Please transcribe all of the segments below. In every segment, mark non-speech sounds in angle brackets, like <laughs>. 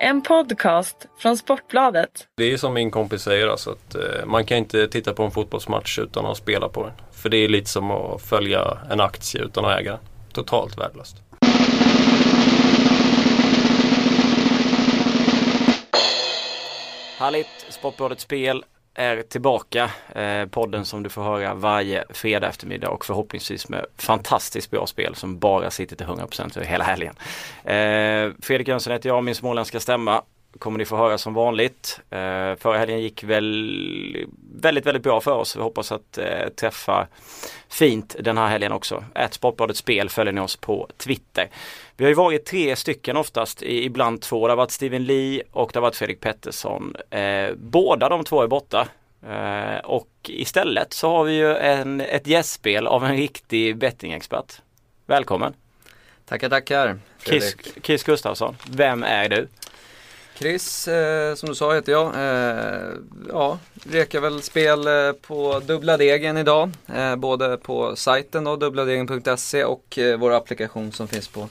En podcast från Sportbladet. Det är som min kompis säger, alltså att eh, man kan inte titta på en fotbollsmatch utan att spela på den. För det är lite som att följa en aktie utan att äga den. Totalt värdelöst. Härligt! Sportbladet Spel är tillbaka. Eh, podden som du får höra varje fredag eftermiddag och förhoppningsvis med fantastiskt bra spel som bara sitter till 100% över hela helgen. Eh, Fredrik Jönsson heter jag, min småländska stämma kommer ni få höra som vanligt. Eh, förra helgen gick väl väldigt, väldigt bra för oss. Vi hoppas att eh, träffa fint den här helgen också. Ett Sportbladet Spel följer ni oss på Twitter. Vi har ju varit tre stycken oftast, ibland två. Det har varit Steven Lee och det har varit Fredrik Pettersson. Eh, båda de två är borta. Eh, och istället så har vi ju en, ett gästspel av en riktig bettingexpert. Välkommen! Tackar, tackar! Chris, Chris Gustafsson, vem är du? Chris, eh, som du sa heter jag. Eh, ja, rekar väl spel eh, på Dubbla Degen idag. Eh, både på sajten då, dubbladegen.se och eh, vår applikation som finns på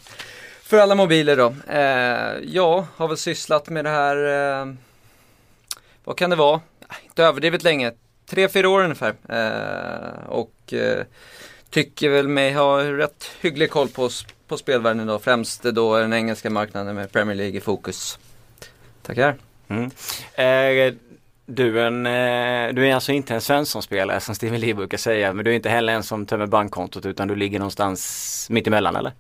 för alla mobiler då. Eh, jag har väl sysslat med det här, eh, vad kan det vara? Inte överdrivet länge, tre, fyra år ungefär. Eh, och eh, tycker väl mig ha rätt hygglig koll på, på spelvärlden idag. Främst då den engelska marknaden med Premier League i fokus. Tackar. Mm. Eh, du, en, eh, du är alltså inte en Svensson-spelare som Steven Lee brukar säga men du är inte heller en som tömmer bankkontot utan du ligger någonstans mitt emellan eller?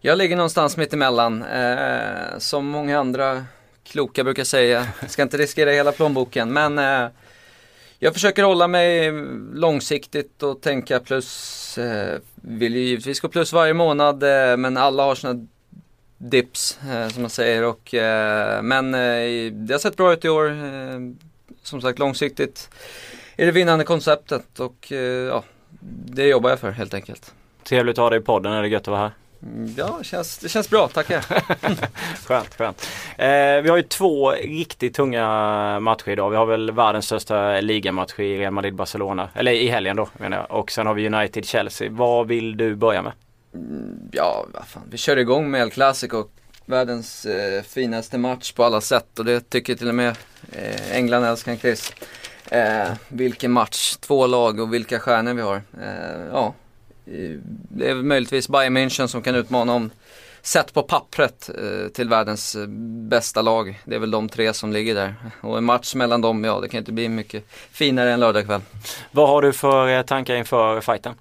Jag ligger någonstans mitt emellan. Eh, som många andra kloka brukar säga. Ska inte riskera hela plånboken men eh, jag försöker hålla mig långsiktigt och tänka plus. Eh, vill ju givetvis gå plus varje månad eh, men alla har sina dips eh, som man säger. Och, eh, men eh, det har sett bra ut i år. Som sagt långsiktigt är det vinnande konceptet och ja, det jobbar jag för helt enkelt. Trevligt att ha dig i podden, är det gött att vara här? Mm, ja, det känns, det känns bra, tackar. <laughs> skönt, skönt. Eh, vi har ju två riktigt tunga matcher idag. Vi har väl världens största ligamatch i Real Madrid-Barcelona. Eller i helgen då menar jag. Och sen har vi United-Chelsea. Vad vill du börja med? Mm, ja, vad fan. Vi kör igång med El Clasico. Världens eh, finaste match på alla sätt och det tycker till och med eh, England älskar Chris. Eh, vilken match, två lag och vilka stjärnor vi har. Eh, ja, eh, det är möjligtvis Bayern München som kan utmana om sett på pappret eh, till världens eh, bästa lag. Det är väl de tre som ligger där. Och en match mellan dem, ja det kan inte bli mycket finare än lördagkväll. Vad har du för eh, tankar inför fighten?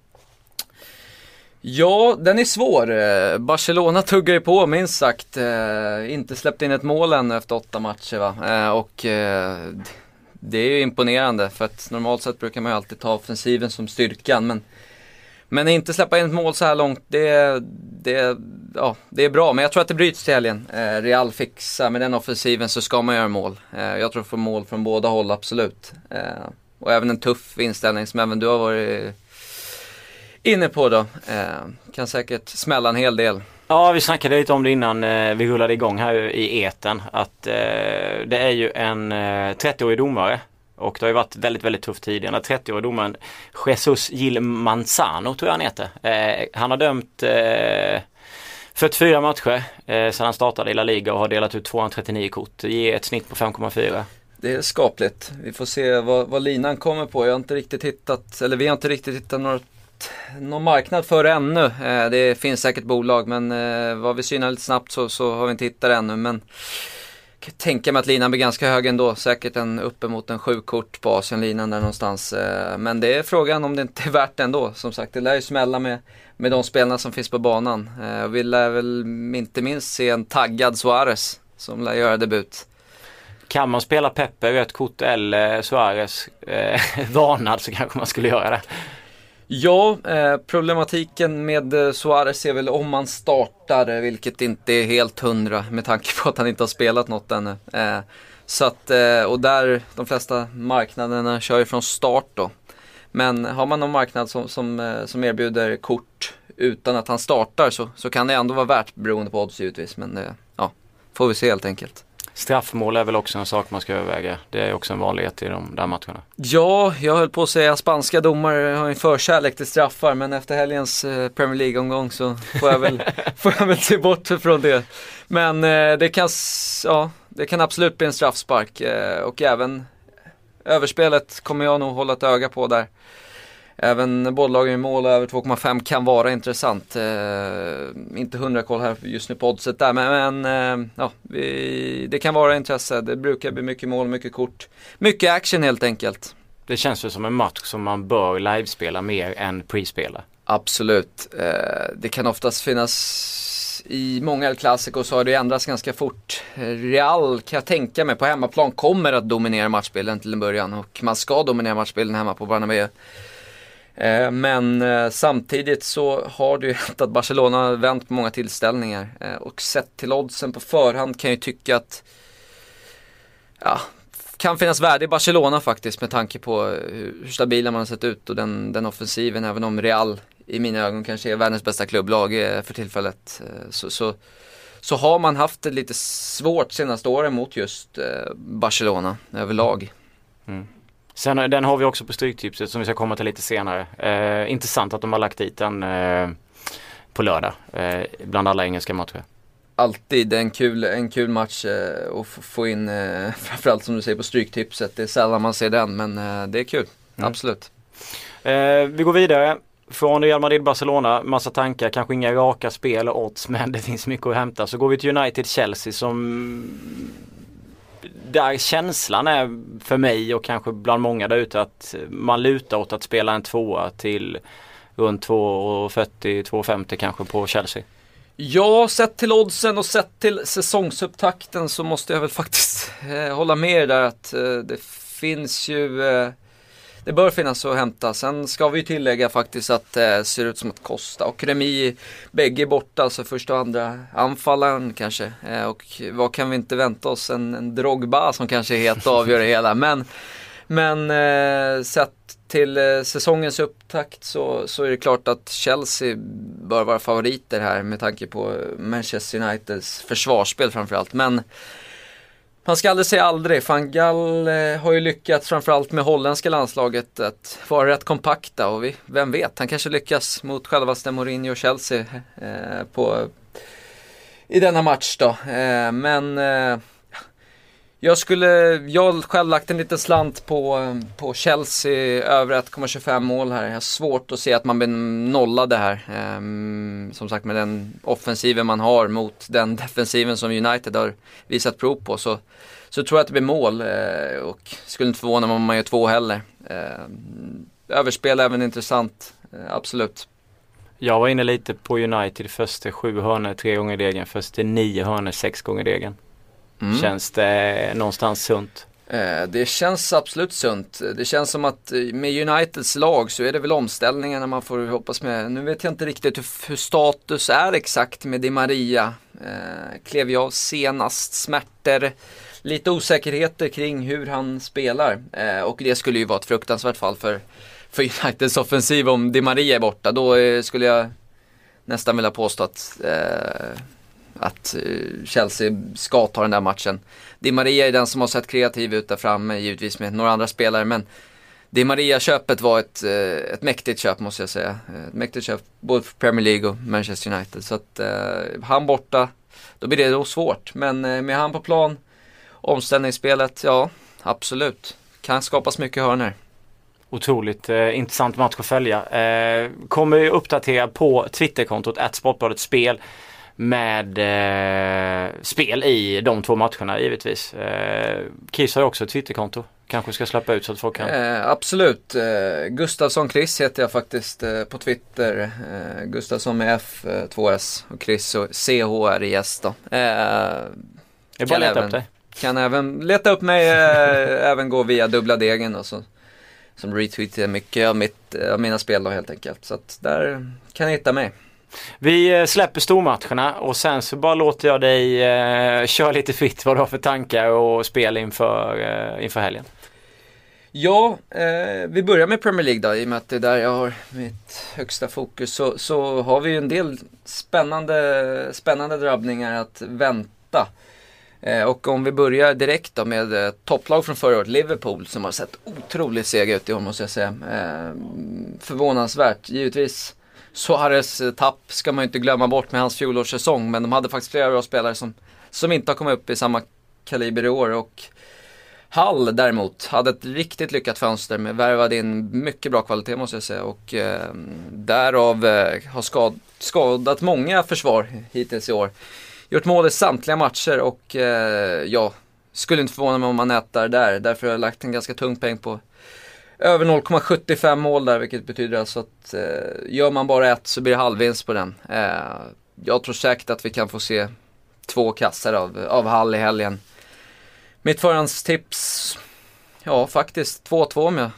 Ja, den är svår. Eh, Barcelona <laughs> tuggar ju på minst sagt. Eh, inte släppt in ett mål ännu efter åtta matcher va. Eh, och det är ju imponerande för att normalt sett brukar man ju alltid ta offensiven som styrkan. Men, men inte släppa in ett mål så här långt, det, det, ja, det är bra. Men jag tror att det bryts till helgen. Real fixar med den offensiven så ska man göra mål. jag tror att få mål från båda håll, absolut. och även en tuff inställning som även du har varit inne på då. Eh, kan säkert smälla en hel del. Ja, vi snackade lite om det innan eh, vi rullade igång här i eten att eh, det är ju en 30-årig domare och det har ju varit väldigt, väldigt tufft tidigare. Den 30-årige domaren Jesus Gil Manzano tror jag han heter. han har dömt 44 matcher eh, sedan han startade i La Liga och har delat ut 239 kort. Det ger ett snitt på 5,4. Det är skapligt. Vi får se vad, vad linan kommer på. Jag har inte riktigt hittat, eller vi har inte riktigt hittat någon marknad för det ännu. Eh, det finns säkert bolag men eh, vad vi synar lite snabbt så, så har vi inte hittat det ännu. Men jag kan tänka mig att linan blir ganska hög ändå. Säkert en uppemot en sju kort på Asienlinan där någonstans. Eh, men det är frågan om det inte är värt det ändå. Som sagt, det lär ju smälla med, med de spelarna som finns på banan. Vi lär väl inte minst se en taggad Suarez som lär göra debut. Kan man spela Peppe rött kort eller Suarez eh, <laughs> varnad så kanske man skulle göra det. Ja, eh, problematiken med eh, Suarez är väl om man startar, eh, vilket inte är helt hundra med tanke på att han inte har spelat något ännu. Eh, så att, eh, och där, de flesta marknaderna kör ju från start då. Men har man någon marknad som, som, eh, som erbjuder kort utan att han startar så, så kan det ändå vara värt beroende på odds givetvis. Men ja, får vi se helt enkelt. Straffmål är väl också en sak man ska överväga. Det är också en vanlighet i de där matcherna. Ja, jag höll på att säga spanska domare har en förkärlek till straffar men efter helgens eh, Premier League-omgång så får jag väl, <laughs> får jag väl se bort från det. Men eh, det, kan, ja, det kan absolut bli en straffspark eh, och även överspelet kommer jag nog hålla ett öga på där. Även bolllagen i mål över 2,5 kan vara intressant. Eh, inte hundra koll här just nu på oddset där men, men eh, ja, vi, det kan vara intresse. Det brukar bli mycket mål, mycket kort. Mycket action helt enkelt. Det känns ju som en match som man bör livespela mer än pre-spela. Absolut. Eh, det kan oftast finnas i många El Clasico så har det ändrats ganska fort. Real kan jag tänka mig på hemmaplan kommer att dominera matchbilden till en början och man ska dominera matchbilden hemma på Bernabéu. Eh, men eh, samtidigt så har det ju <laughs> hänt att Barcelona har vänt på många tillställningar. Eh, och sett till oddsen på förhand kan jag ju tycka att ja, kan finnas värde i Barcelona faktiskt med tanke på hur stabila man har sett ut och den, den offensiven. Även om Real i mina ögon kanske är världens bästa klubblag för tillfället. Så, så, så har man haft det lite svårt senaste åren mot just Barcelona överlag. Mm. Sen den har vi också på Stryktipset som vi ska komma till lite senare. Eh, intressant att de har lagt dit den eh, på lördag eh, bland alla engelska matcher. Alltid en kul, en kul match eh, att få in, eh, <laughs> framförallt som du säger på Stryktipset. Det är sällan man ser den men eh, det är kul, mm. absolut. Eh, vi går vidare. Från Real Madrid-Barcelona, massa tankar, kanske inga raka spel och odds men <laughs> det finns mycket att hämta. Så går vi till United-Chelsea som där känslan är för mig och kanske bland många där ute att man lutar åt att spela en tvåa till runt 2,40-2,50 kanske på Chelsea. Ja, sett till oddsen och sett till säsongsupptakten så måste jag väl faktiskt eh, hålla med där att eh, det finns ju eh, det bör finnas att hämta. Sen ska vi tillägga faktiskt att det eh, ser ut som att Costa och Remi bägge borta, alltså första och andra anfallaren kanske. Eh, och vad kan vi inte vänta oss? En, en Drogba som kanske är helt <laughs> avgör det hela. Men, men eh, sett till eh, säsongens upptakt så, så är det klart att Chelsea bör vara favoriter här med tanke på Manchester Uniteds försvarsspel framförallt. Men man ska aldrig säga aldrig. Van Gaal eh, har ju lyckats framförallt med holländska landslaget att vara rätt kompakta och vi, vem vet, han kanske lyckas mot självaste Mourinho och Chelsea eh, på, i denna match då. Eh, men eh, jag skulle, jag har själv lagt en liten slant på, på Chelsea över 1,25 mål här. Jag har svårt att se att man blir nollade här. Ehm, som sagt med den offensiven man har mot den <laughs> defensiven som United har visat prov på. Så, så tror jag att det blir mål eh, och skulle inte förvåna mig om man gör två heller. Ehm, överspel är även intressant, eh, absolut. Jag var inne lite på United första sju hörnor tre gånger degen, första nio hörnor sex gånger degen. Mm. Känns det någonstans sunt? Eh, det känns absolut sunt. Det känns som att eh, med Uniteds lag så är det väl omställningarna man får hoppas med. Nu vet jag inte riktigt hur, hur status är exakt med Di Maria. Eh, klev jag senast, smärtor, lite osäkerheter kring hur han spelar. Eh, och det skulle ju vara ett fruktansvärt fall för, för Uniteds offensiv om Di Maria är borta. Då eh, skulle jag nästan vilja påstå att eh, att eh, Chelsea ska ta den där matchen. Di Maria är den som har sett kreativ ut där framme, givetvis med några andra spelare. Men Di Maria-köpet var ett, eh, ett mäktigt köp måste jag säga. Eh, ett mäktigt köp både för Premier League och Manchester United. Så att eh, han borta, då blir det då svårt. Men med han på plan, omställningsspelet, ja absolut. Kan skapas mycket hörner. Otroligt eh, intressant match att följa. Eh, kommer uppdatera på Twitterkontot, att Sportbladet Spel med eh, spel i de två matcherna givetvis. Eh, Chris har också ett Twitterkonto. Kanske ska släppa ut så att folk kan. Eh, absolut. Eh, Gustavsson Chris heter jag faktiskt eh, på Twitter. Eh, Gustavsson med F, 2S och Chris och C-H-R-I-S då. Eh, jag bara leta även, upp dig. Kan även leta upp mig, eh, även gå via dubbla degen och så. Som retweetar mycket av, mitt, av mina spel då helt enkelt. Så att där kan ni hitta mig. Vi eh, släpper stormatcherna och sen så bara låter jag dig eh, <laughs> köra lite fritt vad du har för tankar och spel inför, eh, inför helgen. Ja, eh, vi börjar med Premier League då i och med att det är där jag har mitt högsta fokus. Så, så har vi ju en del spännande, spännande drabbningar att vänta. Eh, och om vi börjar direkt då med eh, topplag från förra året, Liverpool, som har sett otroligt sega ut i år måste jag säga. Eh, förvånansvärt, givetvis. Suarez eh, tapp ska man ju inte glömma bort med hans fjolårssäsong, men de hade faktiskt flera bra spelare som, som inte har kommit upp i samma kaliber i år. Och Hall däremot hade ett riktigt lyckat fönster med värvade in mycket bra kvalitet måste jag säga och eh, därav eh, har skad, skadat många försvar hittills i år. Gjort mål i samtliga matcher och eh, ja, skulle inte förvåna mig om man nätar där. Därför har jag lagt en ganska tung peng på över 0,75 mål där vilket betyder alltså att eh, gör man bara ett så blir det halvvinst på den. Eh, jag tror säkert att vi kan få se två kassar av, av Hall i helgen. Mitt förhandstips, ja faktiskt 2-2 om jag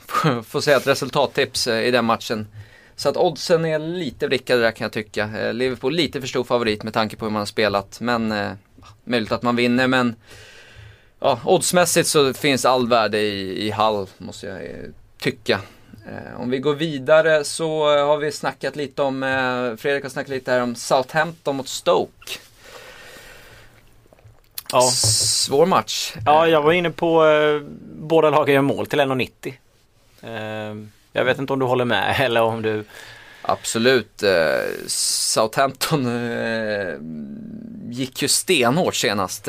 <laughs> får säga ett resultattips eh, i den matchen. Så att oddsen är lite vrickade där kan jag tycka. Eh, Liverpool lite för stor favorit med tanke på hur man har spelat. Men eh, möjligt att man vinner men ja, oddsmässigt så finns all värde i, i Hall måste jag eh, tycka. Eh, om vi går vidare så har vi snackat lite om, eh, Fredrik har snackat lite här om Southampton mot Stoke. Ja. Svår match. Ja, jag var inne på eh, båda lagen gör mål till 1,90. Eh, jag vet inte om du håller med <laughs> eller om du... Absolut. Eh, Southampton eh, gick ju stenhårt senast.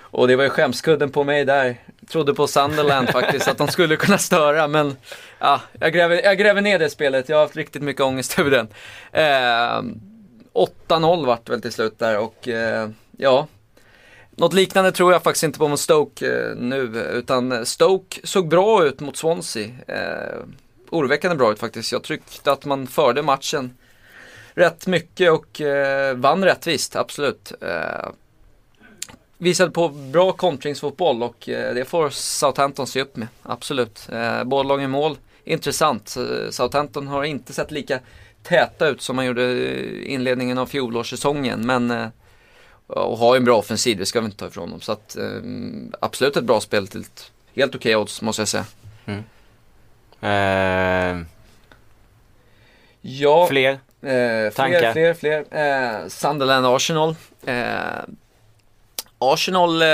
Och det var ju skämskudden på mig där. Trodde på Sunderland faktiskt, att de skulle kunna störa. Men ja, jag, gräver, jag gräver ner det spelet. Jag har haft riktigt mycket ångest över den. Eh, 8-0 vart det väl till slut där och eh, ja. Något liknande tror jag faktiskt inte på mot Stoke eh, nu. Utan Stoke såg bra ut mot Swansea. Eh, oroväckande bra ut faktiskt. Jag tyckte att man förde matchen rätt mycket och eh, vann rättvist, absolut. Eh, visade på bra kontringsfotboll och eh, det får Southampton se upp med, absolut. Eh, båda lagen mål, intressant. Eh, Southampton har inte sett lika täta ut som man gjorde i inledningen av fjolårssäsongen men och har en bra offensiv, det ska vi inte ta ifrån dem. Så att, absolut ett bra spel till ett helt okej okay odds måste jag säga. Eh, Ja, fler? Eh, Tankar? fler, fler, fler. Eh, Sunderland Arsenal. Eh, Arsenal eh,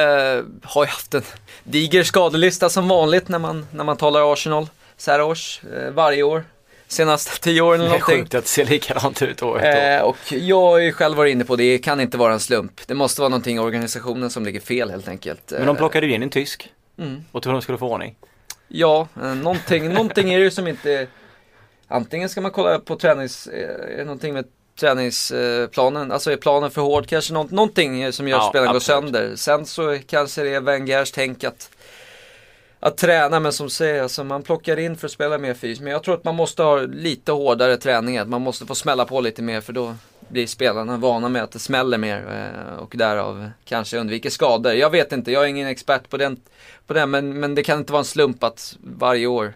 har ju haft en diger skadelista som vanligt när man, när man talar Arsenal. Så här års, eh, varje år. Senaste tio åren eller Det är någonting. sjukt att det ser likadant ut år efter. Eh, och jag har ju själv varit inne på det, det kan inte vara en slump. Det måste vara någonting i organisationen som ligger fel helt enkelt. Men de plockade ju in en tysk Mm. och trodde de skulle få ordning. Ja, eh, någonting, någonting är det ju som inte... Antingen ska man kolla på tränings... eh, Är det någonting med träningsplanen? Alltså är planen för hård? Kanske nå- någonting som gör att Ja, spelaren går sönder. Sen så kanske det är Wengers tänk att, att träna, men som säger, alltså man plockar in för att spela mer fys. Men jag tror att man måste ha lite hårdare träning, att man måste få smälla på lite mer för då blir spelarna vana med att det smäller mer eh, och därav kanske undviker skador. Jag vet inte, jag är ingen expert på den, på den men, men det kan inte vara en slump att varje år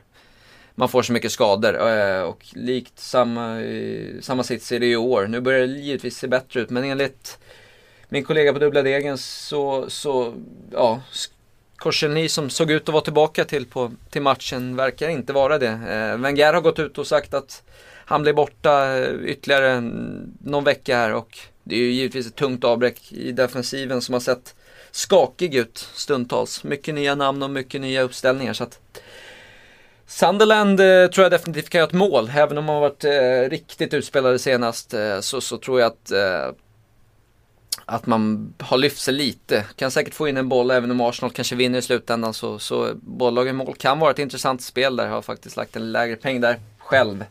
man får så mycket skador. Eh, och likt samma, eh, samma sits är det i år. Nu börjar det givetvis se bättre ut men enligt min kollega på Dubbla Degen så, så ja, Korselny som såg ut att vara tillbaka till, på, till matchen verkar inte vara det. Eh, Wenger har gått ut och sagt att han blir borta eh, ytterligare någon vecka här och det är ju givetvis ett tungt avbräck i defensiven som har sett skakig ut stundtals. Mycket nya namn och mycket nya uppställningar. Så att Sunderland eh, tror jag definitivt kan göra ett mål. Även om de har varit eh, riktigt utspelade senast eh, så, så tror jag att eh, att man har lyft sig lite. Kan säkert få in en boll även om Arsenal kanske vinner i slutändan så, så bollagen mål kan vara ett intressant spel där. Jag har faktiskt lagt en lägre peng där själv.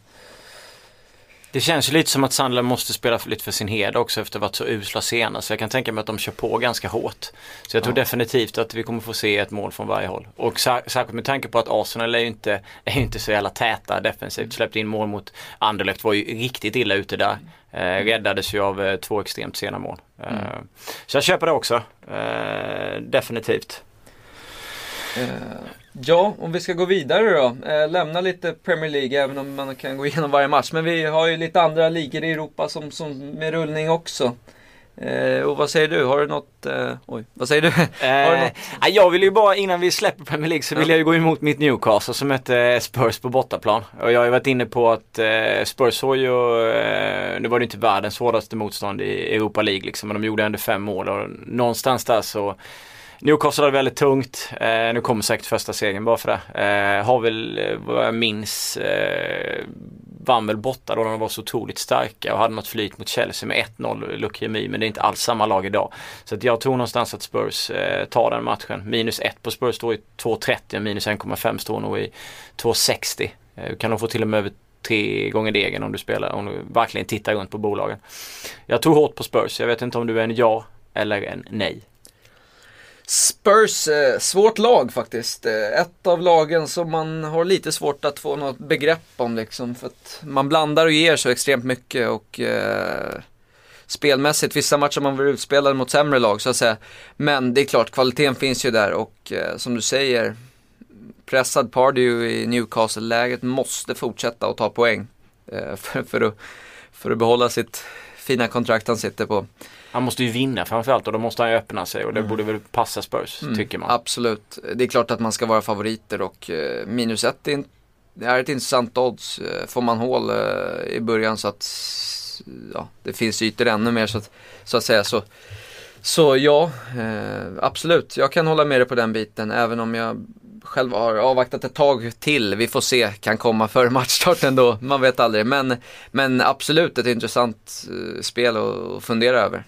Det känns ju lite som att Sunderland måste spela för, lite för sin heder också efter att ha varit så usla senast. Så jag kan tänka mig att de kör på ganska hårt. Så jag tror Ja. definitivt att vi kommer få se ett mål från varje håll. Och sär, särskilt med tanke på att Arsenal är ju inte, <laughs> är inte så jävla täta defensivt. Släppte in mål mot Anderlecht var ju riktigt illa ute där. Eh, räddades ju av eh, två extremt sena mål. Eh, Så jag köper det också. Eh, definitivt. Eh, ja, om vi ska gå vidare då. Eh, lämna lite Premier League även om man kan gå igenom varje match. Men vi har ju lite andra ligor i Europa som, som med rullning också. Eh, och vad säger du? Har du något? Eh, oj, vad säger du? <laughs> Har du Eh, något? jag vill ju bara innan vi släpper Premier League så vill Ja. jag ju gå emot mitt Newcastle som mötte Spurs på bortaplan. Och jag har ju varit inne på att eh, Spurs har ju, eh, nu var det inte världens hårdaste motstånd i Europa League liksom, men de gjorde ändå fem mål och någonstans där så Newcastle hade väldigt tungt. Eh, nu kommer säkert första segern bara för det. Eh, har väl eh, vad jag minns eh, vann väl borta då de var så otroligt starka och hade något flyt mot Chelsea med 1-0 Lukemi men det är inte alls samma lag idag. Så att jag tror någonstans att Spurs eh, tar den matchen. Minus 1 på Spurs står i 2.30 minus 1,5 står nog i 2.60. Eh, du kan nog få till och med över tre gånger degen om du spelar, om du verkligen tittar runt på bolagen. Jag tror hårt på Spurs. Jag vet inte om du är en ja eller en nej. Spurs, eh, svårt lag faktiskt. Eh, ett av lagen som man har lite svårt att få något begrepp om liksom. För att man blandar och ger så extremt mycket och eh, spelmässigt, vissa matcher man blir utspelad mot sämre lag så att säga. Men det är klart, kvaliteten finns ju där och eh, som du säger, pressad Pardew i Newcastle-läget måste fortsätta och ta poäng. Eh, <laughs> för, för, att, för att behålla sitt fina kontrakt han sitter på. Han måste ju vinna framförallt och då måste han ju öppna sig och det borde väl passa Spurs tycker man. Absolut. Det är klart att man ska vara favoriter och eh, minus ett är, det är ett intressant odds. Eh, Får man hål eh, i början så att ja, det finns ytor ännu mer så att, så att säga. Så, så ja, eh, absolut. Jag kan hålla med dig på den biten även om jag själv har avvaktat ett tag till. Vi får se, kan komma före matchstarten då. Man vet aldrig. Men, men absolut ett intressant spel att fundera över.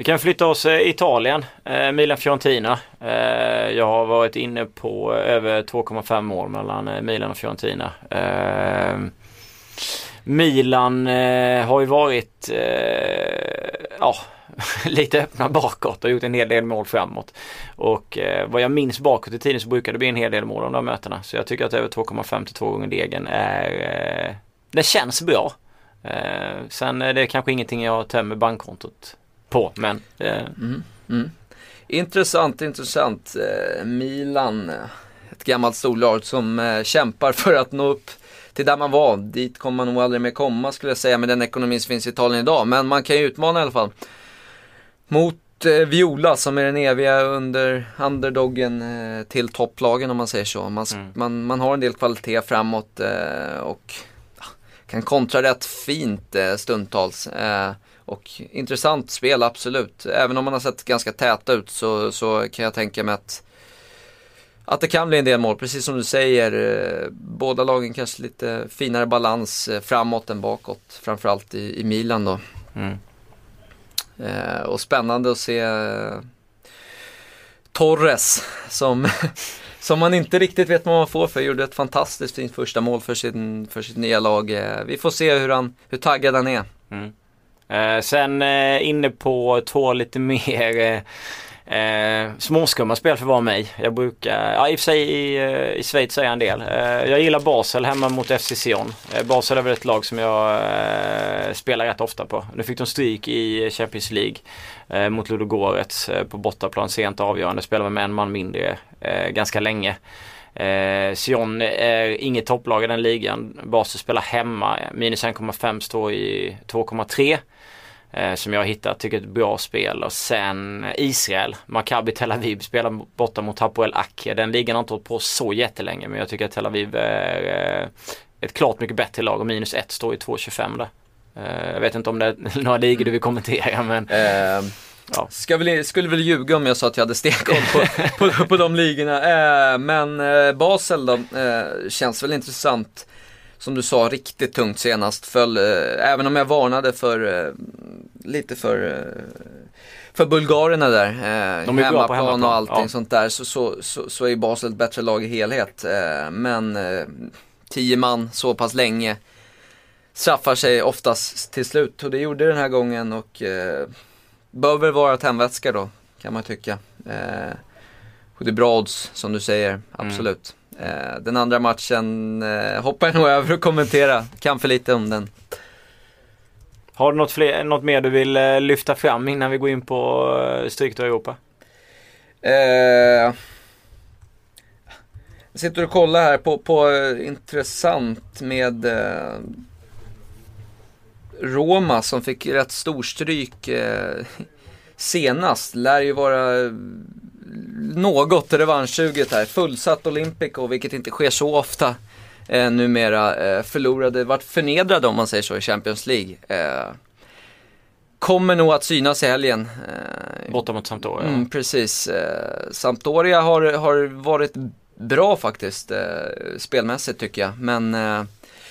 Vi kan flytta oss eh, Italien, eh, Milan-Fiorentina. Eh, jag har varit inne på eh, över 2,5 mål mellan eh, Milan och Fiorentina. Eh, Milan eh, har ju varit eh, ja, <laughs> lite öppna bakåt och gjort en hel del mål framåt. Och eh, vad jag minns bakåt i tiden så brukar det bli en hel del mål om de där mötena. Så jag tycker att över 2,5 till 2 gånger degen är eh, Det känns bra. Eh, sen är det kanske ingenting jag tömmer bankkontot på men eh, Mm. Mm. Intressant, intressant. Eh, Milan, eh, ett gammalt storlag som eh, kämpar för att nå upp till där man var. Dit kommer man nog aldrig mer komma skulle jag säga med den ekonomin som finns i Italien idag. Men man kan ju utmana i alla fall. Mot Viola som är den eviga under underdoggen till topplagen om man säger så. Man, Mm. man, man har en del kvalitet framåt och kan kontra rätt fint stundtals. Och intressant spel, absolut. Även om man har sett ganska täta ut så, så kan jag tänka mig att, att det kan bli en del mål. Precis som du säger, eh, båda lagen kanske lite finare balans eh, framåt än bakåt. Framförallt i, i Milan då. mm. Eh, och spännande att se eh, Torres som, <laughs> som man inte riktigt vet vad man får för. Gjorde ett fantastiskt fint första mål för, sin, för sitt nya lag. Vi får se hur, han, hur taggad han är. Mm. Eh, sen eh, inne på två lite mer eh, Eh, småskumma spel för att vara mig. Jag brukar, ja i och för sig i, eh, i Schweiz är jag en del. Eh, jag gillar Basel hemma mot FC Sion. Eh, Basel är väl ett lag som jag eh, spelar rätt ofta på. Nu fick de stryk i Champions League eh, mot Ludogorets eh, på bortaplan sent avgörande. Spelade med en man mindre eh, ganska länge. Eh, Sion är inget topplag i den ligan. Basel spelar hemma. Minus 1,5 står i 2,3 som jag har hittat. Tycker ett bra spel. Och sen Israel. Maccabi Tel Aviv spelar borta mot Hapoel Akia. Den ligan har inte hållit på så jättelänge men jag tycker att Tel Aviv är eh, ett klart mycket bättre lag och minus 1 står i 2,25 där. Eh, jag vet inte om det är <laughs> några ligor du vill kommentera men Eh, Ja. ska väl, skulle väl ljuga om jag sa att jag hade stenkoll på, på, på de ligorna. Eh, men eh, Basel då, eh, känns väl intressant. Som du sa, riktigt tungt senast. Föll, eh, även om jag varnade för eh, lite för eh, för bulgarerna där. Eh, De är bra på hemmaplan, och allting ja. sånt där. Så, så, så, så är Basel ett bättre lag i helhet. Eh, men eh, tio man så pass länge straffar sig oftast till slut. Och det gjorde den här gången och eh, bör väl vara tändvätska då, kan man tycka. Eh, och det är bra odds, som du säger, absolut. Eh, den andra matchen eh, hoppar jag nog över att kommentera, kan för lite om den. har du något, fler, något mer du vill eh, lyfta fram innan vi går in på eh, Stryktag Europa? Eh, jag sitter och kollar här på, på eh, intressant med eh, Roma som fick rätt storstryk eh, senast lär ju vara eh, något revanschsuget här. Fullsatt Olympico, vilket inte sker så ofta eh, numera. Eh, förlorade, vart förnedrade om man säger så i Champions League. Eh, kommer nog att synas i helgen. Eh, Borta mot Sampdoria. Mm, precis. Eh, Sampdoria har, har varit bra faktiskt, eh, spelmässigt tycker jag. Men eh,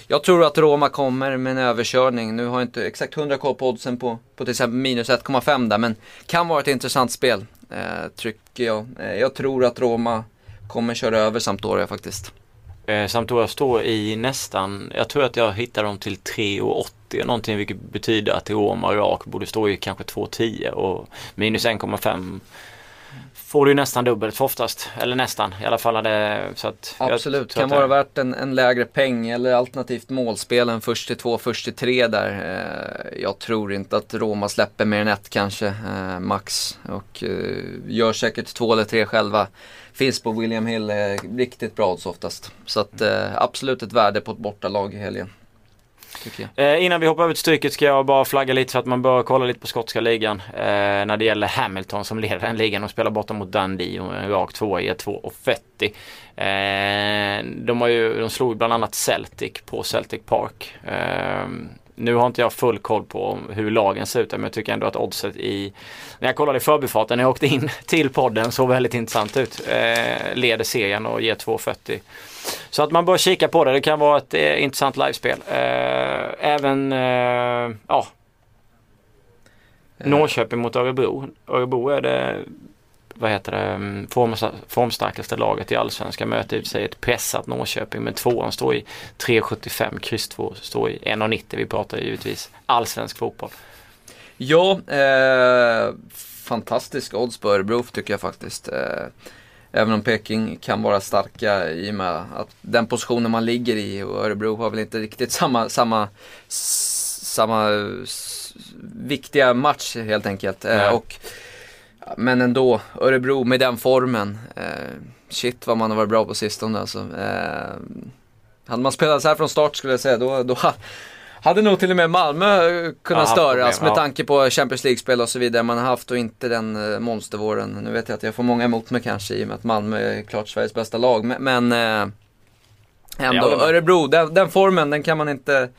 jag tror att Roma kommer med en överkörning. Nu har jag inte exakt 100 koll på oddsen på, på till exempel minus 1,5 där. Men kan vara ett intressant spel, eh, tycker jag. Eh, jag tror att Roma kommer köra över Sampdoria faktiskt. Eh, Sampdoria står i nästan, jag tror att jag hittar dem till 3,80 någonting vilket betyder att Roma rak borde stå i kanske 2,10 och minus 1,5 får du nästan dubbelt för oftast. Eller nästan i alla fall. Det, så att Absolut, kan vara värt en, en, lägre peng eller alternativt målspelen först till två, först till tre där. Eh, jag tror inte att Roma släpper mer än ett kanske, eh, max. Och eh, gör säkert två eller tre själva. Finns på William Hill, riktigt bra odds oftast. Så att absolut ett värde på ett bortalag i helgen. Eh, innan vi hoppar över till stryket ska jag bara flagga lite för att man bör kolla lite på skotska ligan. Eh, när det gäller Hamilton som leder den ligan och spelar borta mot Dundee och en rak tvåa i e 2,50. Eh, de, har ju, de slog bland annat Celtic på Celtic Park. Eh, nu har inte jag full koll på hur lagen ser ut men jag tycker ändå att oddset i När jag kollade i förbifarten när jag åkte in <laughs> till podden såg väldigt intressant ut. Eh, leder serien och ger 2,40. Så att man bör kika på det. Det kan vara ett eh, intressant livespel. Eh, även, eh, ja. Norrköping mot Örebro. Örebro är det vad heter det, mm, form, formstarkaste laget i Allsvenskan möter i sig ett pressat Norrköping men tvåan står i 3,75, kryss 2 står i 1,90. Vi pratar givetvis allsvensk fotboll. Ja, eh, fantastisk odds på Örebro tycker jag faktiskt. Även om Peking kan vara starka i och med att den positionen man ligger i och Örebro har väl inte riktigt samma, samma, samma viktiga match helt enkelt. Eh, och, men ändå, Örebro med den formen. Eh, shit vad man har varit bra på sistone alltså. Eh, hade man spelat så här från start skulle jag säga, då, då hade nog till och med Malmö kunnat ja, störas problem, med ja. tanke på Champions League-spel och så vidare man har haft och inte den eh, monstervåren. Nu vet jag att jag får många emot mig kanske i och med att Malmö är klart Sveriges bästa lag. Men, men eh, ändå, Örebro, den, den, formen den kan man inte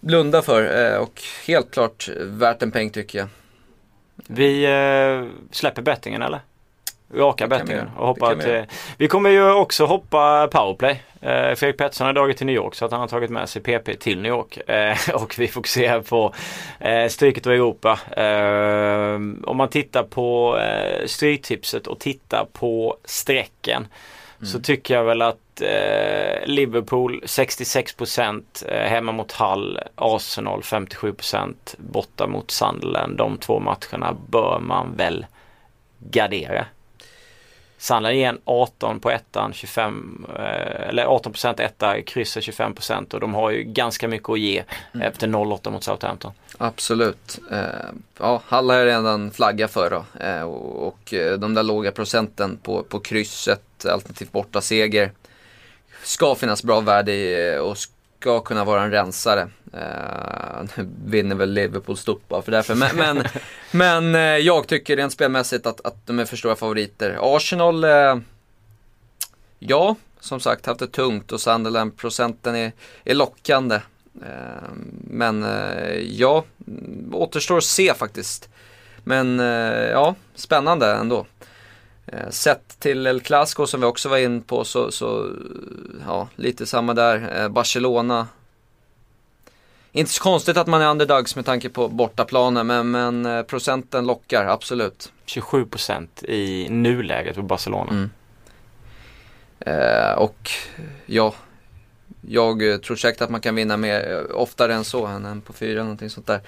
blunda för. Eh, och helt klart värt en peng tycker jag. Vi släpper bettingen eller? Raka bettingen. Och hoppa till, vi kommer ju också hoppa powerplay. Eh, Fredrik Pettersson har dragit till New York så att han har tagit med sig PP till New York. Eh, <laughs> och vi fokuserar på eh, Stryket och Europa. Eh, om man tittar på eh, Stryktipset och tittar på strecken mm. så tycker jag väl att eh, Liverpool 66% eh, hemma mot Hull, Arsenal 57% borta mot Sunderland. De två matcherna bör man väl gardera. Sandland ger en 18 på ettan, 25, eh, eller 18 procent etta, krysset 25 procent och de har ju ganska mycket att ge mm. efter 0-8 mot Southampton. Absolut. Eh, ja, Hall har jag redan flagga för då. Eh, och, de där låga procenten på, på krysset, alternativt borta seger ska finnas bra värde i och ska kunna vara en rensare. Uh, nu vinner väl Liverpool stort bara för därför. Men, men, <laughs> men eh, jag tycker rent spelmässigt att, att de är för stora favoriter. Arsenal, eh, ja, som sagt haft det tungt och Sunderland-procenten är, är lockande. Eh, men eh, ja, återstår att se faktiskt. Men eh, ja, spännande ändå. Sett till El Clasico som vi också var in på så, så ja, lite samma där. Barcelona inte så konstigt att man är underdogs med tanke på bortaplanen men, men eh, procenten lockar absolut. 27% i nuläget för Barcelona. Mm. Eh, och ja, jag tror säkert att man kan vinna mer eh, oftare än så än på fyra någonting sånt där.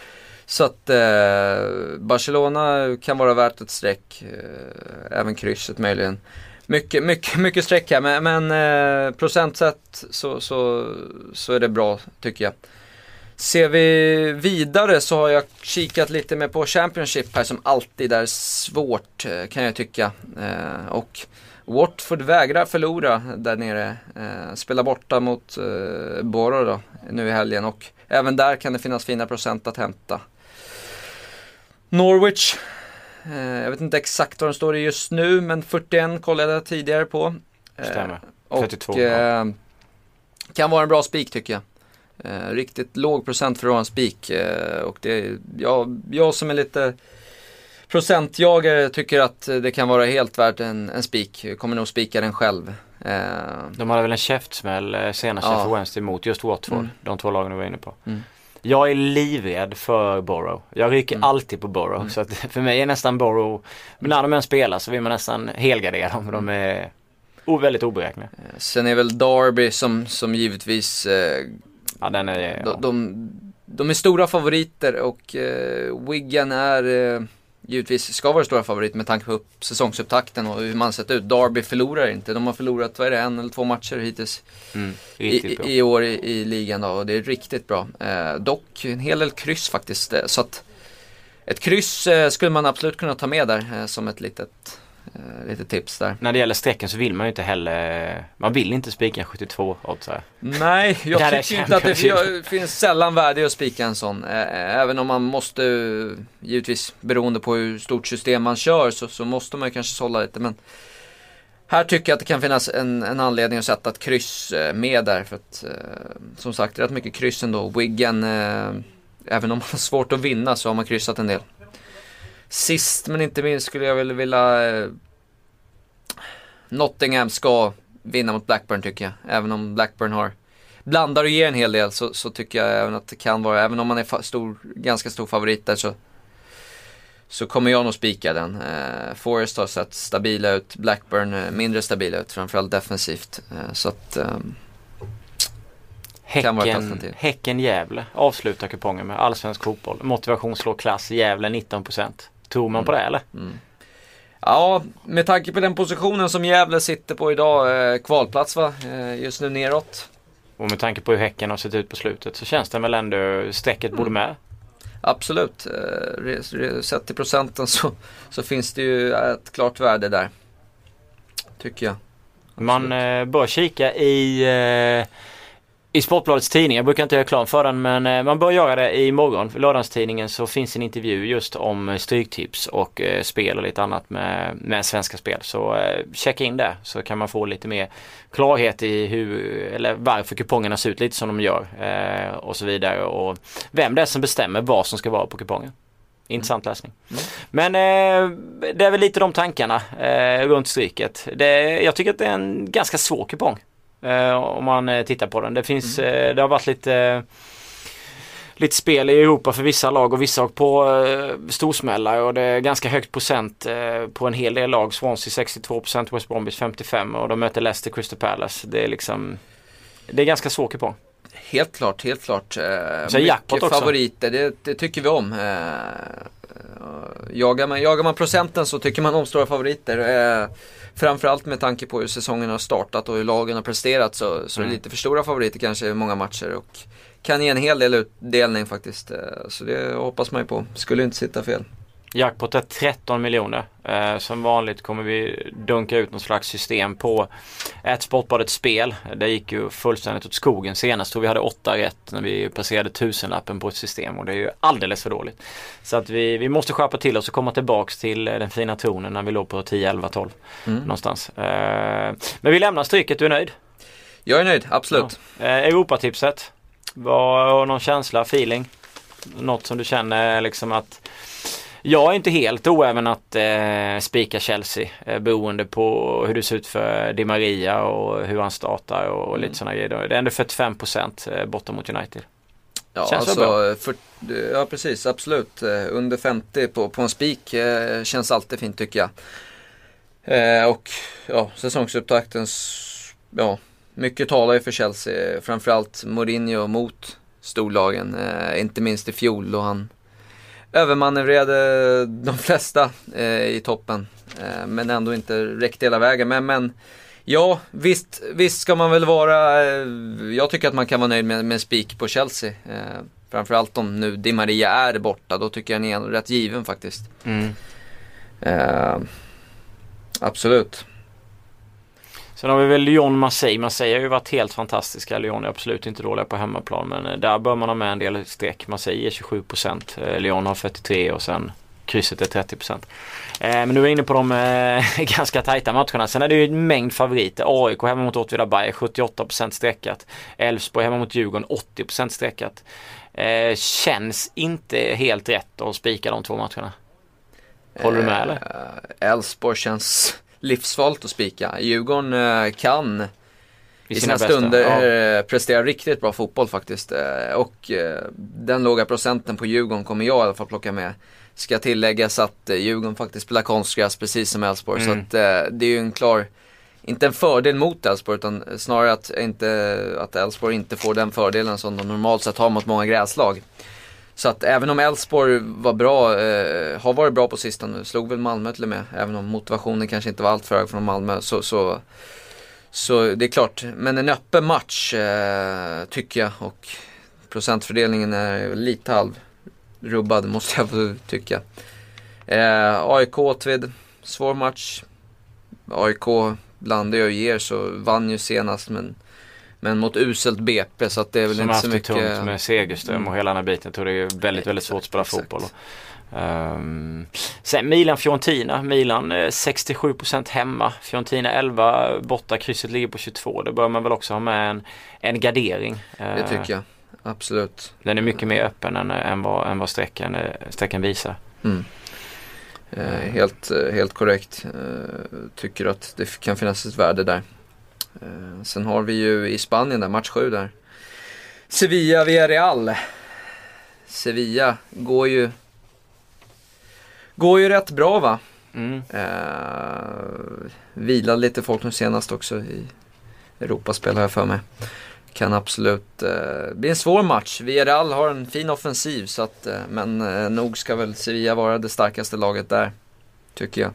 Så att eh, Barcelona kan vara värt ett streck, eh, även krysset möjligen. Mycket, mycket, <laughs> mycket streck här men, men eh, procentsätt så, så, så är det bra tycker jag. Ser vi vidare så har jag kikat lite mer på Championship här som alltid är svårt eh, kan jag tycka. Eh, och Watford vägrar förlora där nere. Eh, spelar borta mot Borough då, nu i helgen och även där kan det finnas fina procent att hämta. Norwich, jag vet inte exakt vad de står i just nu men 41 kollade jag tidigare på. Stämmer. 32. Och, ja. kan vara en bra spik tycker jag. Eh, riktigt låg procent för att en spik. Eh, och det är, jag, som är lite procentjagare tycker att det kan vara helt värt en, en spik. Kommer nog spika den själv. Eh, de hade väl en käftsmäll eh, senast ja. för Wednesday mot just Watford. Mm. De två lagen du var inne på. Mm. Jag är livrädd för Borough. Jag ryker mm. alltid på Borough. Mm. Så att för mig är nästan Borough, men när de än spelar så vill man nästan helgardera dem. De är väldigt oberäkneliga. Sen är väl Derby som, som givetvis eh, Ja, den är, ja. de, de, de, är stora favoriter och eh, Wigan är eh, givetvis ska vara stora favorit med tanke på säsongsupptakten och hur man sett ut. Derby förlorar inte. De har förlorat, vad är det, en eller två matcher hittills mm, i, i, år i, i, ligan då, och det är riktigt bra. Eh, dock en hel del kryss faktiskt. Eh, så att ett kryss eh, skulle man absolut kunna ta med där eh, som ett litet lite tips där. När det gäller strecken så vill man ju inte heller, man vill inte spika en 72 oddsare. Nej, <laughs> jag tycker inte att det finns sällan värde att spika en sån. Även om man måste, givetvis beroende på hur stort system man kör, så, så måste man ju kanske sålla lite. Men här tycker jag att det kan finnas en, en anledning att sätta ett kryss eh, med där. För att, eh, som sagt, rätt mycket kryss ändå. Wiggen, även om man har svårt att vinna så har man kryssat en del. Sist men inte minst skulle jag väl vilja eh, Nottingham ska vinna mot Blackburn tycker jag. Även om Blackburn har blandar och ger en hel del så, så tycker jag även att det kan vara, även om man är stor, ganska stor favorit där så så kommer jag nog spika den. Eh, Forest har sett stabila ut, Blackburn eh, mindre stabila ut, framförallt defensivt. Eh, så att eh, Häcken, häcken Gävle avslutar kupongen med allsvensk fotboll. Motivation slår klass Gävle 19%. Tror man på det eller? Mm. Ja, med tanke på den positionen som Gävle sitter på idag, eh, kvalplats va? Eh, just nu neråt. Och med tanke på hur Häcken har sett ut på slutet så känns det väl ändå strecket borde med? Absolut. Eh, sett till procenten så, så finns det ju ett klart värde där. Tycker jag. Absolut. Man eh, bör kika i eh, i Sportbladets tidning, jag brukar inte göra reklam för den men eh, man bör göra det imorgon. För lördagstidningen så finns en intervju just om stryktips och eh, spel och lite annat med, med Svenska Spel. Så eh, checka in det så kan man få lite mer klarhet i hur, eller varför kupongerna ser ut lite som de gör eh, och så vidare. Och vem det är som bestämmer vad som ska vara på kupongen. Intressant mm. läsning. Mm. Men eh, det är väl lite de tankarna eh, runt stryket. Det, jag tycker att det är en ganska svår kupong. Eh, om man eh, tittar på den. Det finns, mm. Eh, det har varit lite lite spel i Europa för vissa lag och vissa har på eh, storsmällar och det är ganska högt procent eh, på en hel del lag. Swansea 62%, West Bromwich 55% och de möter Leicester Crystal Palace. Det är liksom Det är ganska svår kupong. Helt klart, helt klart. Eh, Så mycket favoriter, det, det, tycker vi om. Eh, jagar, man, jagar man procenten så tycker man om stora favoriter. Eh, Framförallt med tanke på hur säsongen har startat och hur lagen har presterat så, så mm. är det lite för stora favoriter kanske i många matcher. Och kan ge en hel del utdelning faktiskt. Eh, så det hoppas man ju på. Skulle inte sitta fel. Jackpot är 13 miljoner. Eh, som vanligt kommer vi dunka ut något slags system på ett Sportbadet spel. Det gick ju fullständigt åt skogen senast. Tror vi hade 8 rätt när vi passerade tusenlappen på ett system och det är ju alldeles för dåligt. Så att vi, vi måste skärpa till oss och komma tillbaks till den fina tonen när vi låg på 10, 11, 12 mm. någonstans. Eh, men vi lämnar stryket, du är nöjd? Jag är nöjd, absolut. Ja. Eh, Europatipset. Var någon känsla, feeling? Något som du känner liksom att jag är inte helt oäven att eh, spika Chelsea eh, beroende på hur det ser ut för Di Maria och hur han startar och, mm. lite sådana grejer. Det är ändå 45% eh, borta mot United. Ja, känns alltså, bra? För, ja precis, absolut. Eh, under 50 på, på en spik eh, känns alltid fint tycker jag. Eh, och ja, säsongsupptakten, ja, mycket talar ju för Chelsea. Framförallt Mourinho mot storlagen. Eh, inte minst i fjol då han övermanövrerade de flesta eh, i toppen. Eh, men ändå inte räckte hela vägen. Men, men ja, visst, visst ska man väl vara, eh, jag tycker att man kan vara nöjd med, med spik på Chelsea. Eh, Framförallt om nu Di Maria är borta, då tycker jag den är rätt given faktiskt. Mm. Eh, absolut. Sen har vi väl Lyon Marseille. Marseille har ju varit helt fantastiska. Lyon är absolut inte dåliga på hemmaplan men eh, där bör man ha med en del streck. Marseille är 27%. Eh, Lyon har 43 och sen krysset är 30%. Eh, men nu är vi inne på de eh, <laughs> ganska tajta matcherna. Sen är det ju en mängd favoriter. AIK hemma mot Åtvidaberg 78% streckat. Elfsborg hemma mot Djurgården 80% streckat. Eh, känns inte helt rätt att spika de två matcherna. Håller du med eller? Elfsborg känns livsfarligt att spika. Djurgården eh, kan i sina, bästa. stunder Ja. eh, prestera riktigt bra fotboll faktiskt. Eh, och den låga procenten på Djurgården kommer jag i alla fall plocka med. Ska tilläggas att Djurgården faktiskt spelar konstgräs precis som Elfsborg. Mm. Så att det är ju en klar, inte en fördel mot Elfsborg utan snarare att, inte, att Elfsborg inte får den fördelen som de normalt sett har mot många gräslag. Så att även om Elfsborg var bra, eh, har varit bra på sistone, slog väl Malmö till och med, även om motivationen kanske inte var allt för hög från Malmö, så, så, så det är klart. Men en öppen match eh, tycker jag och procentfördelningen är lite halvrubbad måste jag få tycka. Eh, AIK Åtvid, svår match. AIK blandar ju och ger så vann ju senast men men mot uselt BP så att det är väl Som inte haft så det mycket. tungt med Segerström och hela den här biten. Jag tror det är väldigt, väldigt svårt att spela Exakt. fotboll. Um, sen Milan-Fiorentina. Milan eh, 67% hemma. Fiorentina 11 borta. Krysset ligger på 22. Det bör man väl också ha med en, en gardering. Det Eh, tycker jag. Absolut. Den är mycket mer öppen än, än vad, än vad sträckan, eh, sträckan visar. Mm. Eh, helt, eh, helt korrekt. Eh, tycker att det kan finnas ett värde där. Eh, sen har vi ju i Spanien där, match 7 där. Sevilla Villarreal. Sevilla går ju Går ju rätt bra va? Mm. Eh, vilade lite folk nu senast också i Europaspel har jag för mig. Kan absolut eh, bli en svår match. Villarreal har en fin offensiv så att, eh, men eh, nog ska väl Sevilla vara det starkaste laget där. Tycker jag.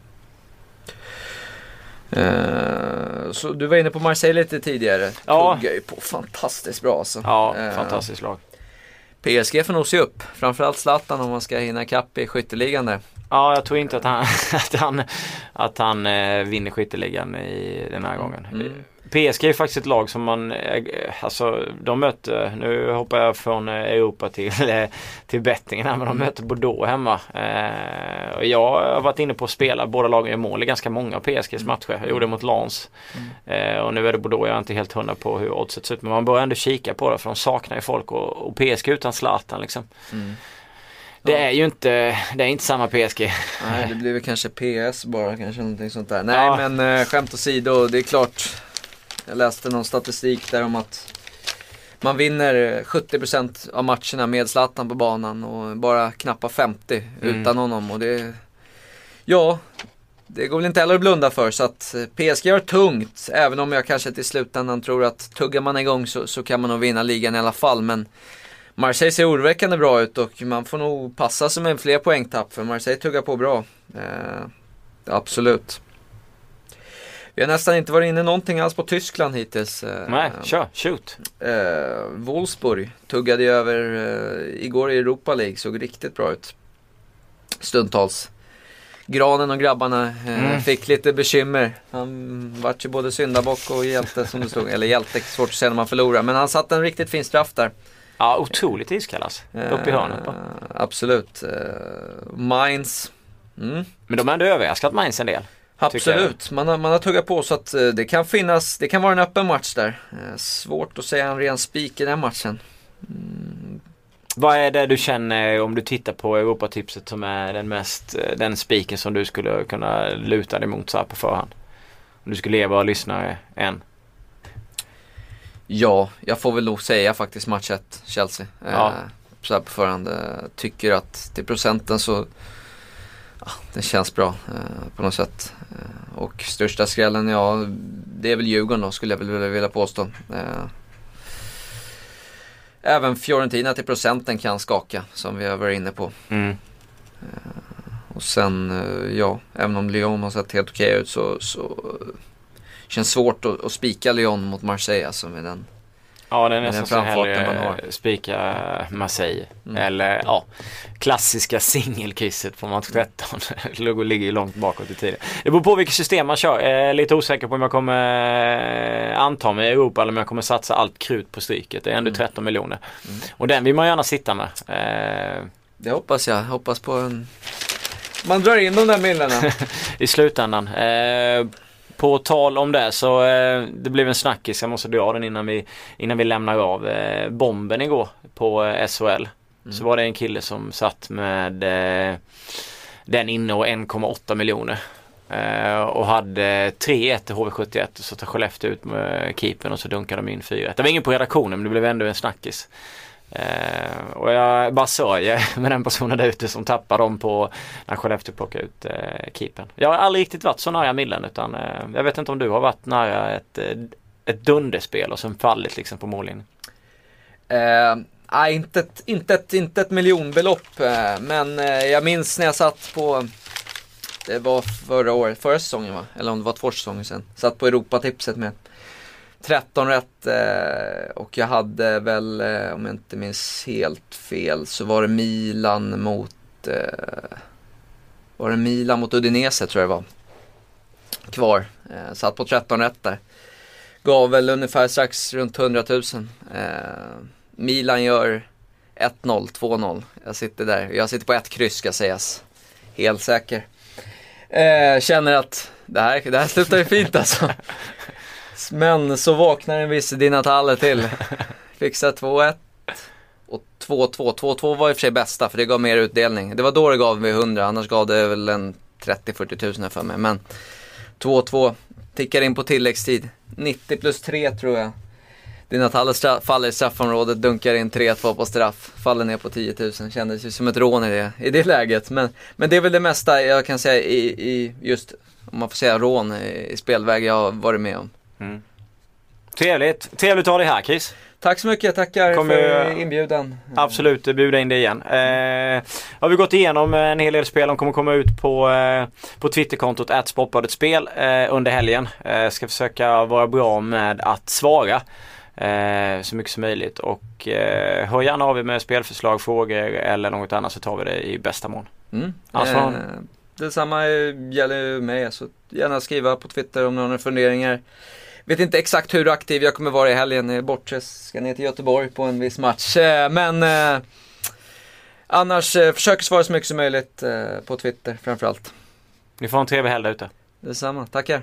Så du var inne på Marseille lite tidigare. Ja. Tuggar ju på fantastiskt bra alltså. Ja, Eh, fantastiskt lag. PSG får nog se upp. Framförallt Zlatan om man ska hinna ikapp i skytteligan där. Ja, jag tror inte att han, <laughs> att han, att han eh, vinner skytteligan i den här gången. Mm. PSG är faktiskt ett lag som man, eh, alltså de möter, nu hoppar jag från eh, Europa till, <laughs> eh, till bettingen här, men de möter Bordeaux hemma. Eh, och jag har varit inne på att spela, båda lagen gör mål i ganska många av PSGs matcher. Jag gjorde det mot Lens. Eh, och nu är det Bordeaux, jag är inte helt hundra på hur oddset ser ut. Men man bör ändå kika på det för de saknar ju folk och, och PSG utan Zlatan liksom. Mm. Det är ju inte, det är inte samma PSG. Nej, det blir väl kanske PS bara, kanske någonting sånt där. Nej, Ja. men eh, skämt åsido, det är klart. Jag läste någon statistik där om att man vinner eh, 70% av matcherna med Zlatan på banan och bara knappa 50 Mm. utan honom. Och det, ja, det går väl inte heller att blunda för. Så att eh, PSG har tungt, även om jag kanske till slutändan tror att tuggar man igång så, så kan man nog vinna ligan i alla fall. Men Marseille ser oroväckande bra ut och man får nog passa sig med fler poängtapp för Marseille tuggar på bra. Eh, absolut. Vi har nästan inte varit inne någonting alls på Tyskland hittills. Eh, Nej, kör, shoot. Eh, Wolfsburg tuggade ju över eh, igår i Europa League, såg riktigt bra ut. Stundtals. Granen och grabbarna eh, Mm. fick lite bekymmer. Han vart ju både syndabock och hjälte som det stod. Eller hjälte, svårt att säga när man förlorar. Men han satte en riktigt fin straff där. Ja, otroligt iskall alltså. Upp i hörnet bara. Eh, absolut. Uh, Mainz. Mm. Men de har ändå överraskat Mainz en del. Absolut, man har, man har tuggat på så att eh, det kan finnas, det kan vara en öppen match där. Eh, svårt att säga en ren spik i den matchen. Vad är det du känner om du tittar på Europatipset som är den mest, eh, den spiken som du skulle kunna luta dig mot så här på förhand? Om du skulle leva och lyssna en. Ja, jag får väl nog säga faktiskt match 1, Chelsea. Eh, Ja. så här på förhand. Eh, tycker att till procenten så, ja, det känns bra eh, på något sätt. Eh, och största skrällen, ja, det är väl Djurgården då skulle jag väl vilja- vilja påstå. Eh, även Fiorentina till procenten kan skaka, som vi har varit inne på. Mm. Och sen, eh, ja, även om Lyon har sett helt okej ut så, så eh, känns svårt att, att spika Lyon mot Marseille alltså med den Ja, det är nästan så hellre har. spika Marseille. Mm. Eller ja, klassiska singelkrysset på match 13. Lugo <laughs> ligger ju långt bakåt i tiden. Det beror på vilket system man kör. Jag är lite osäker på om jag kommer eh, anta mig i Europa eller om jag kommer satsa allt krut på stryket. Det är ändå Mm. 13 miljoner. Mm. Och den vill man gärna sitta med. Eh, Det hoppas jag. Hoppas på en... Man drar in de där millarna. <laughs> i slutändan. Eh, på tal om det så eh, det blev en snackis, jag måste dra den innan vi, innan vi lämnar av. Eh, bomben igår på eh, SHL. Så var det en kille som satt med eh, den inne och 1,8 miljoner. Eh, och hade 3-1 till HV71 och så tar Skellefteå ut med keepern och så dunkar de in 4-1. Det var ingen på redaktionen men det blev ändå en snackis. Eh, och jag bara sörjer <laughs> med den personen där ute som tappar dem på när Skellefteå plockar ut eh, keepern. Jag har aldrig riktigt varit så nära millen utan eh, jag vet inte om du har varit nära ett, eh, ett dunderspel och sen fallit liksom på mållinjen. Eh, nej, inte ett, inte, ett, inte ett miljonbelopp. Eh, men eh, jag minns när jag satt på, det var förra året, förra säsongen va? Eller om det var två säsonger sedan. Satt på Europatipset med 13 rätt eh, och jag hade väl, eh, om jag inte minns helt fel, så var det Milan mot, eh, var det Milan mot Udinese tror jag det var. Kvar, eh, satt på 13 rätt där. Gav väl ungefär strax runt 100 000. Eh, Milan gör 1-0, 2-0. Jag sitter där. Jag sitter på ett kryss ska sägas. Helt säker. Eh, känner att det här, det här slutar ju fint alltså. <laughs> Men så vaknar en viss Di Natale till. <laughs> Fixar 2-1 och 2-2. 2-2 var i och för sig bästa för det gav mer utdelning. Det var då det gav mig 100, annars gav det väl en 30-40 tusen för mig. Men 2-2 tickar in på tilläggstid. 90 plus 3 tror jag. Di Natale faller i straffområdet, dunkar in 3-2 på straff, faller ner på 10 000. Kändes ju som ett rån i det, i det läget. Men, men det är väl det mesta jag kan säga i, i just, om man får säga rån i, i spelväg jag har varit med om. Mm. Trevligt, trevligt att ha dig här Chris. Tack så mycket, tackar Kommer- för inbjudan. Absolut, bjuda in dig igen. Eh, har vi gått igenom en hel del spel. De kommer komma ut på, eh, på Twitterkontot at Sportbladetspel eh, under helgen. Eh, ska försöka vara bra med att svara eh, så mycket som möjligt. Och eh, hör gärna av er med spelförslag, frågor eller något annat så tar vi det i bästa mån. Mm. Alltså- Eh, detsamma gäller ju mig, så gärna skriva på Twitter om några har funderingar. Vet inte exakt hur aktiv jag kommer vara i helgen, jag ska ner till Göteborg på en viss match. Eh, men eh, annars eh, försöker svara så mycket som möjligt eh, på Twitter framförallt. Ni får en trevlig helg ute. Detsamma, tackar.